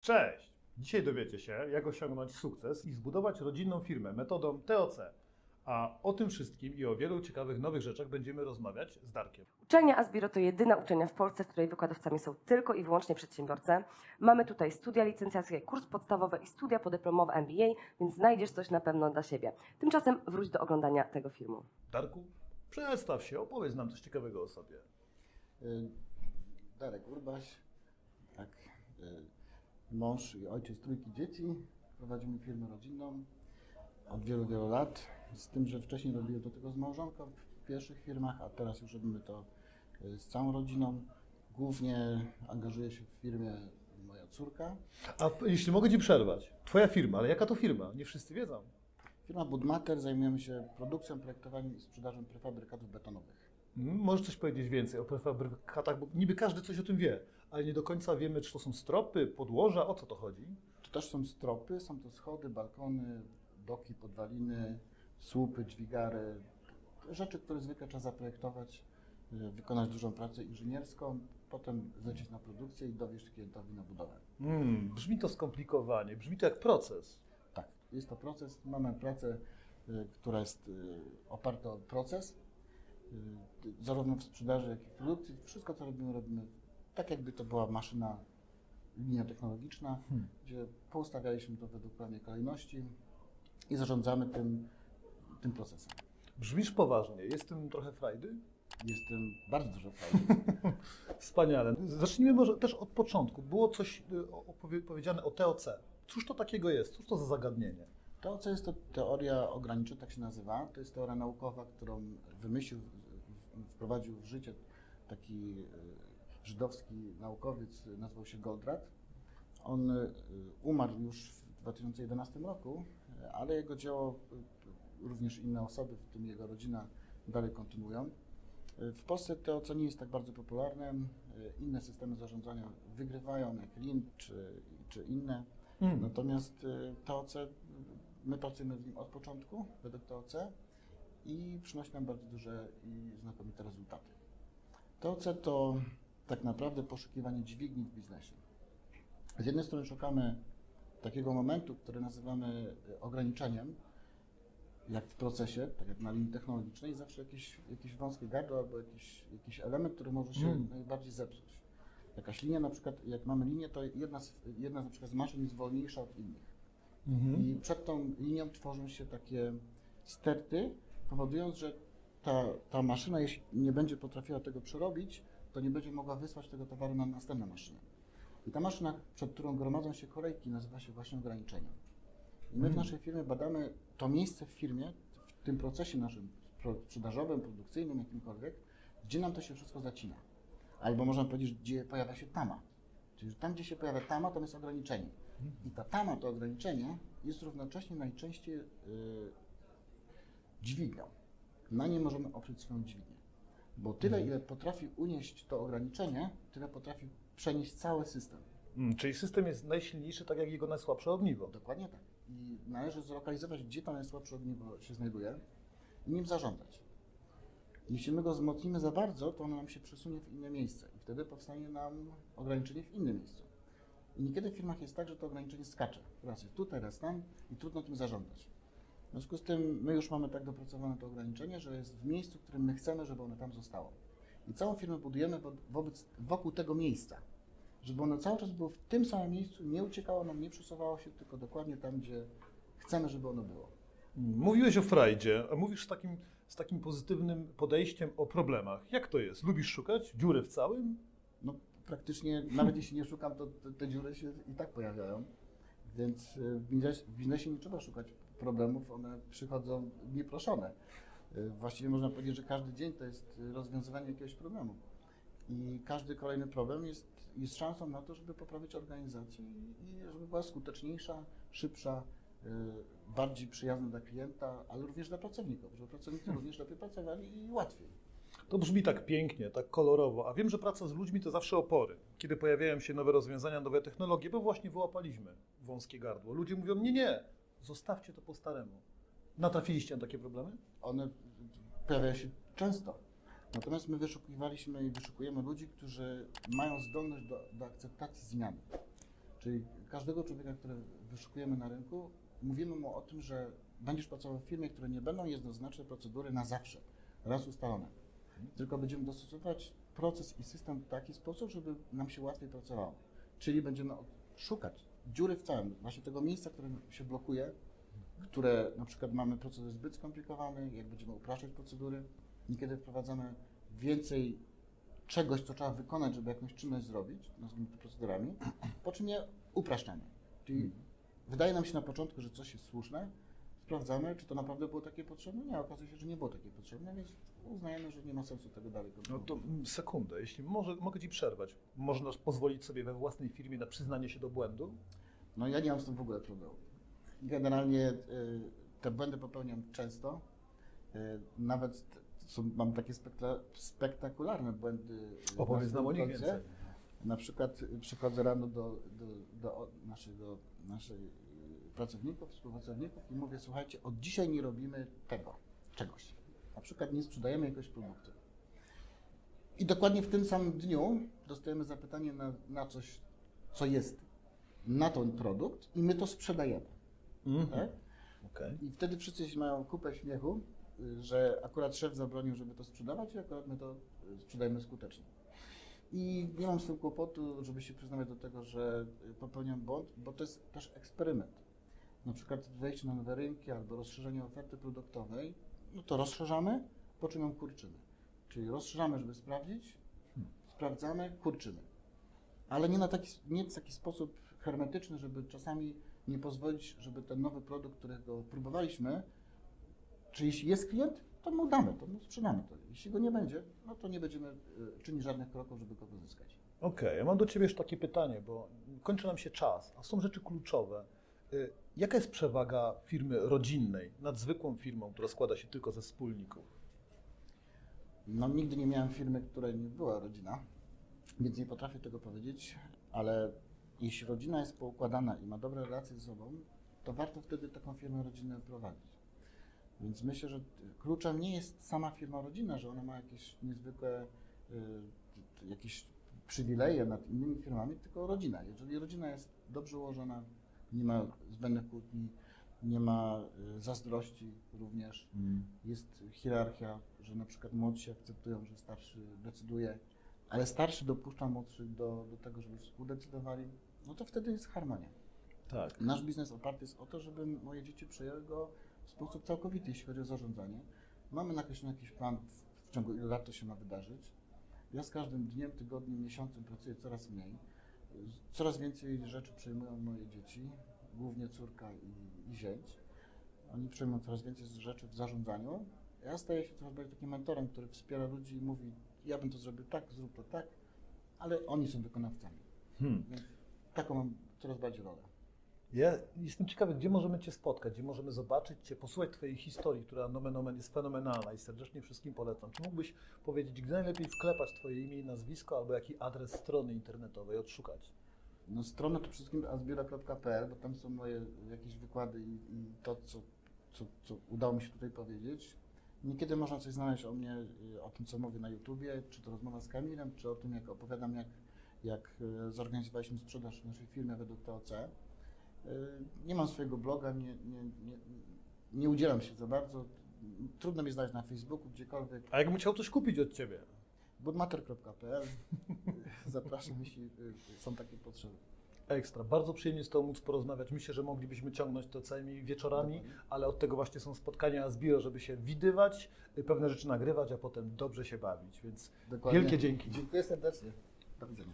Cześć! Dzisiaj dowiecie się, jak osiągnąć sukces i zbudować rodzinną firmę metodą TOC. A o tym wszystkim i o wielu ciekawych nowych rzeczach będziemy rozmawiać z Darkiem. Uczelnia Asbiro to jedyna uczelnia w Polsce, w której wykładowcami są tylko i wyłącznie przedsiębiorcy. Mamy tutaj studia licencjackie, kurs podstawowy i studia podyplomowe MBA, więc znajdziesz coś na pewno dla siebie. Tymczasem wróć do oglądania tego filmu. Darku, przedstaw się, opowiedz nam coś ciekawego o sobie. Y, Darek Urbaś, tak, y, mąż i ojciec trójki dzieci. Prowadzimy firmę rodzinną od wielu, wielu lat. Z tym, że wcześniej robiłem to tylko z małżonką w pierwszych firmach, a teraz już robimy to y, z całą rodziną. Głównie angażuje się w firmie moja córka. A jeśli mogę Ci przerwać, Twoja firma, ale jaka to firma? Nie wszyscy wiedzą. Firma Budmater zajmujemy się produkcją, projektowaniem i sprzedażą prefabrykatów betonowych. Możesz coś powiedzieć więcej o prefabrykatach, bo niby każdy coś o tym wie, ale nie do końca wiemy, czy to są stropy, podłoża, o co to chodzi. To też są stropy, są to schody, balkony, doki, podwaliny, słupy, dźwigary. Rzeczy, które zwykle trzeba zaprojektować, y, wykonać dużą pracę inżynierską, potem zlecieć na produkcję i dowieść klientowi na budowę. Mm, brzmi to skomplikowanie, brzmi to jak proces. Tak, jest to proces. Mamy pracę, y, która jest y, oparta o proces, zarówno w sprzedaży, jak i w produkcji. Wszystko, co robimy, robimy tak, jakby to była maszyna, linia technologiczna, Hmm. gdzie poustawialiśmy to według pewnej kolejności i zarządzamy tym, tym procesem. Brzmisz poważnie, jest tym trochę frajdy? Jest tym bardzo dużo fajnych. Wspaniale. Zacznijmy może też od początku. Było coś y, opowie- powiedziane o TOC. Cóż to takiego jest? Cóż to za zagadnienie? To, co jest to teoria ograniczeń, tak się nazywa, to jest teoria naukowa, którą wymyślił, wprowadził w życie taki e, żydowski naukowiec, nazywał się Goldratt. On e, umarł już w 2011 roku, e, ale jego dzieło również inne osoby, w tym jego rodzina, dalej kontynuują. W Polsce to, co nie jest tak bardzo popularne, inne systemy zarządzania wygrywają, jak Lean czy, czy inne. Mm. Natomiast TOC, y, my pracujemy w nim od początku, według TOC i przynosi nam bardzo duże i znakomite rezultaty. TOC to tak naprawdę poszukiwanie dźwigni w biznesie. Z jednej strony szukamy takiego momentu, który nazywamy y, ograniczeniem, jak w procesie, tak jak na linii technologicznej, zawsze jakieś, jakieś wąskie gardło albo jakiś, jakiś element, który może się Mm. najbardziej zepsuć. Jakaś linia, na przykład, jak mamy linię, to jedna z, jedna na przykład z maszyn jest wolniejsza od innych. Mhm. I przed tą linią tworzą się takie sterty, powodując, że ta, ta maszyna, jeśli nie będzie potrafiła tego przerobić, to nie będzie mogła wysłać tego towaru na następne maszyny. I ta maszyna, przed którą gromadzą się kolejki, nazywa się właśnie ograniczeniem. I my w naszej firmie badamy to miejsce w firmie, w tym procesie naszym sprzedażowym, produkcyjnym, jakimkolwiek, gdzie nam to się wszystko zacina. Albo można powiedzieć, gdzie pojawia się tama. Czyli tam, gdzie się pojawia tama, tam jest ograniczenie. I ta tama, to ograniczenie, jest równocześnie najczęściej yy, dźwignią. Na nie możemy oprzeć swoją dźwignię. Bo tyle, ile potrafi unieść to ograniczenie, tyle potrafi przenieść cały system. Mm, czyli system jest najsilniejszy, tak jak jego najsłabsze ogniwo. Dokładnie tak. I należy zlokalizować, gdzie to najsłabsze ogniwo się znajduje i nim zarządzać. Jeśli my go wzmocnimy za bardzo, to ono nam się przesunie w inne miejsce wtedy powstanie nam ograniczenie w innym miejscu. I niekiedy w firmach jest tak, że to ograniczenie skacze. Raz jest tutaj, raz tam i trudno tym zarządzać. W związku z tym my już mamy tak dopracowane to ograniczenie, że jest w miejscu, w którym my chcemy, żeby ono tam zostało. I całą firmę budujemy wo- wobec, wokół tego miejsca, żeby ono cały czas było w tym samym miejscu, nie uciekało nam, nie przesuwało się, tylko dokładnie tam, gdzie chcemy, żeby ono było. Mówiłeś o frajdzie, a mówisz takim, z takim pozytywnym podejściem o problemach. Jak to jest? Lubisz szukać dziury w całym? No praktycznie, nawet jeśli nie szukam, to te, te dziury się i tak pojawiają. Więc y, w biznesie, w biznesie nie trzeba szukać problemów, one przychodzą nieproszone. Y, Właściwie można powiedzieć, że każdy dzień to jest rozwiązywanie jakiegoś problemu. I każdy kolejny problem jest, jest szansą na to, żeby poprawić organizację i, żeby była skuteczniejsza, szybsza, bardziej przyjazna dla klienta, ale również dla pracowników, żeby pracownicy również lepiej pracowali i łatwiej. To brzmi tak pięknie, tak kolorowo, a wiem, że praca z ludźmi to zawsze opory. Kiedy pojawiają się nowe rozwiązania, nowe technologie, bo właśnie wyłapaliśmy wąskie gardło. Ludzie mówią, nie, nie, zostawcie to po staremu. Natrafiliście na takie problemy? one pojawiają się często. Natomiast my wyszukiwaliśmy i wyszukujemy ludzi, którzy mają zdolność do, do akceptacji zmiany. Czyli każdego człowieka, który wyszukujemy na rynku, mówimy mu o tym, że będziesz pracował w firmie, które nie będą jednoznaczne procedury na zawsze, raz ustalone. Tylko będziemy dostosować proces i system w taki sposób, żeby nam się łatwiej pracowało. Czyli będziemy szukać dziury w całym, właśnie tego miejsca, które się blokuje, które na przykład mamy procedur zbyt skomplikowany, jak będziemy upraszczać procedury, niekiedy wprowadzamy więcej czegoś, co trzeba wykonać, żeby jakąś czynność zrobić, nazwijmy to procedurami, po czym je upraszczamy. Czyli wydaje nam się na początku, że coś jest słuszne, sprawdzamy, czy to naprawdę było takie potrzebne. Nie, okazuje się, że nie było takie potrzebne, więc uznajemy, że nie ma sensu tego dalej No kontynuować. to mm, sekundę, jeśli może, mogę Ci przerwać. Można pozwolić sobie we własnej firmie na przyznanie się do błędu? No ja nie mam z tym w ogóle problemu. Generalnie y, te błędy popełniam często. Y, nawet są, mam takie spekta, spektakularne błędy. y, Opowiedz na nam o nich więcej. Na przykład przychodzę rano do, do, do naszego, naszych y, pracowników, współpracowników i mówię, słuchajcie, od dzisiaj nie robimy tego, czegoś. Na przykład nie sprzedajemy jakiegoś produktu. I dokładnie w tym samym dniu dostajemy zapytanie na, na coś, co jest na ten produkt i my to sprzedajemy. Mhm. Tak? Okej. I wtedy wszyscy mają kupę śmiechu, y, że akurat szef zabronił, żeby to sprzedawać i akurat my to y, sprzedajemy skutecznie. I nie mam z tym kłopotu, żeby się przyznawać do tego, że y, popełniam błąd, bo to jest też eksperyment. Na przykład wejście na nowe rynki albo rozszerzenie oferty produktowej, no to rozszerzamy, po czym ją kurczymy. Czyli rozszerzamy, żeby sprawdzić, sprawdzamy, kurczymy. Ale nie, na taki, nie w taki sposób hermetyczny, żeby czasami nie pozwolić, żeby ten nowy produkt, którego próbowaliśmy, czy jeśli jest klient, to mu damy, to mu sprzedamy to. Jeśli go nie będzie, no to nie będziemy y, czynić żadnych kroków, żeby go pozyskać. Okej, ja mam do Ciebie jeszcze takie pytanie, bo kończy nam się czas, a są rzeczy kluczowe. Y, Jaka jest przewaga firmy rodzinnej nad zwykłą firmą, która składa się tylko ze wspólników? No nigdy nie miałem firmy, której nie była rodzina, więc nie potrafię tego powiedzieć, ale jeśli rodzina jest poukładana i ma dobre relacje ze sobą, to warto wtedy taką firmę rodzinną prowadzić. Więc myślę, że kluczem nie jest sama firma rodzinna, że ona ma jakieś niezwykłe y, jakieś przywileje nad innymi firmami, tylko rodzina. Jeżeli rodzina jest dobrze ułożona, nie ma zbędnych kłótni, nie ma y, zazdrości również, jest hierarchia, że na przykład młodsi akceptują, że starszy decyduje, ale starszy dopuszcza młodszych do, do tego, żeby współdecydowali, no to wtedy jest harmonia. Tak. Nasz biznes oparty jest o to, żeby moje dzieci przejęły go w sposób całkowity, jeśli chodzi o zarządzanie. Mamy nakreślony jakiś plan, w, ciągu ilu lat to się ma wydarzyć. Ja z każdym dniem, tygodniem, miesiącem pracuję coraz mniej. Coraz więcej rzeczy przejmują moje dzieci, głównie córka i, i zięć. Oni przejmują coraz więcej rzeczy w zarządzaniu. Ja staję się coraz bardziej takim mentorem, który wspiera ludzi i mówi, ja bym to zrobił tak, zrób to tak, ale oni są wykonawcami. Hmm. Więc taką mam coraz bardziej rolę. Ja jestem ciekawy, gdzie możemy Cię spotkać, gdzie możemy zobaczyć Cię, posłuchać Twojej historii, która nomen omen jest fenomenalna i serdecznie wszystkim polecam. Czy mógłbyś powiedzieć, gdzie najlepiej wklepać Twoje imię i nazwisko, albo jaki adres strony internetowej odszukać? No stronę to wszystkim azbiera.pl, bo tam są moje jakieś wykłady i, i to, co, co, co udało mi się tutaj powiedzieć. Niekiedy można coś znaleźć o mnie, y, o tym, co mówię na YouTubie, czy to rozmowa z Kamilem, czy o tym, jak opowiadam, jak, jak y, zorganizowaliśmy sprzedaż w naszej firmie według TOC. Y, Nie mam swojego bloga, nie, nie, nie, nie udzielam się za bardzo. Trudno mi znaleźć na Facebooku, gdziekolwiek. A jakbym chciał coś kupić od Ciebie? budmater.pl Zapraszam, jeśli y, są takie potrzeby. Ekstra. Bardzo przyjemnie z Tobą móc porozmawiać. Myślę, że moglibyśmy ciągnąć to całymi wieczorami, ale od tego właśnie są spotkania z Biro, żeby się widywać, y, pewne rzeczy nagrywać, a potem dobrze się bawić. Więc Dokładnie. wielkie dzięki. Dziękuję serdecznie. Do widzenia.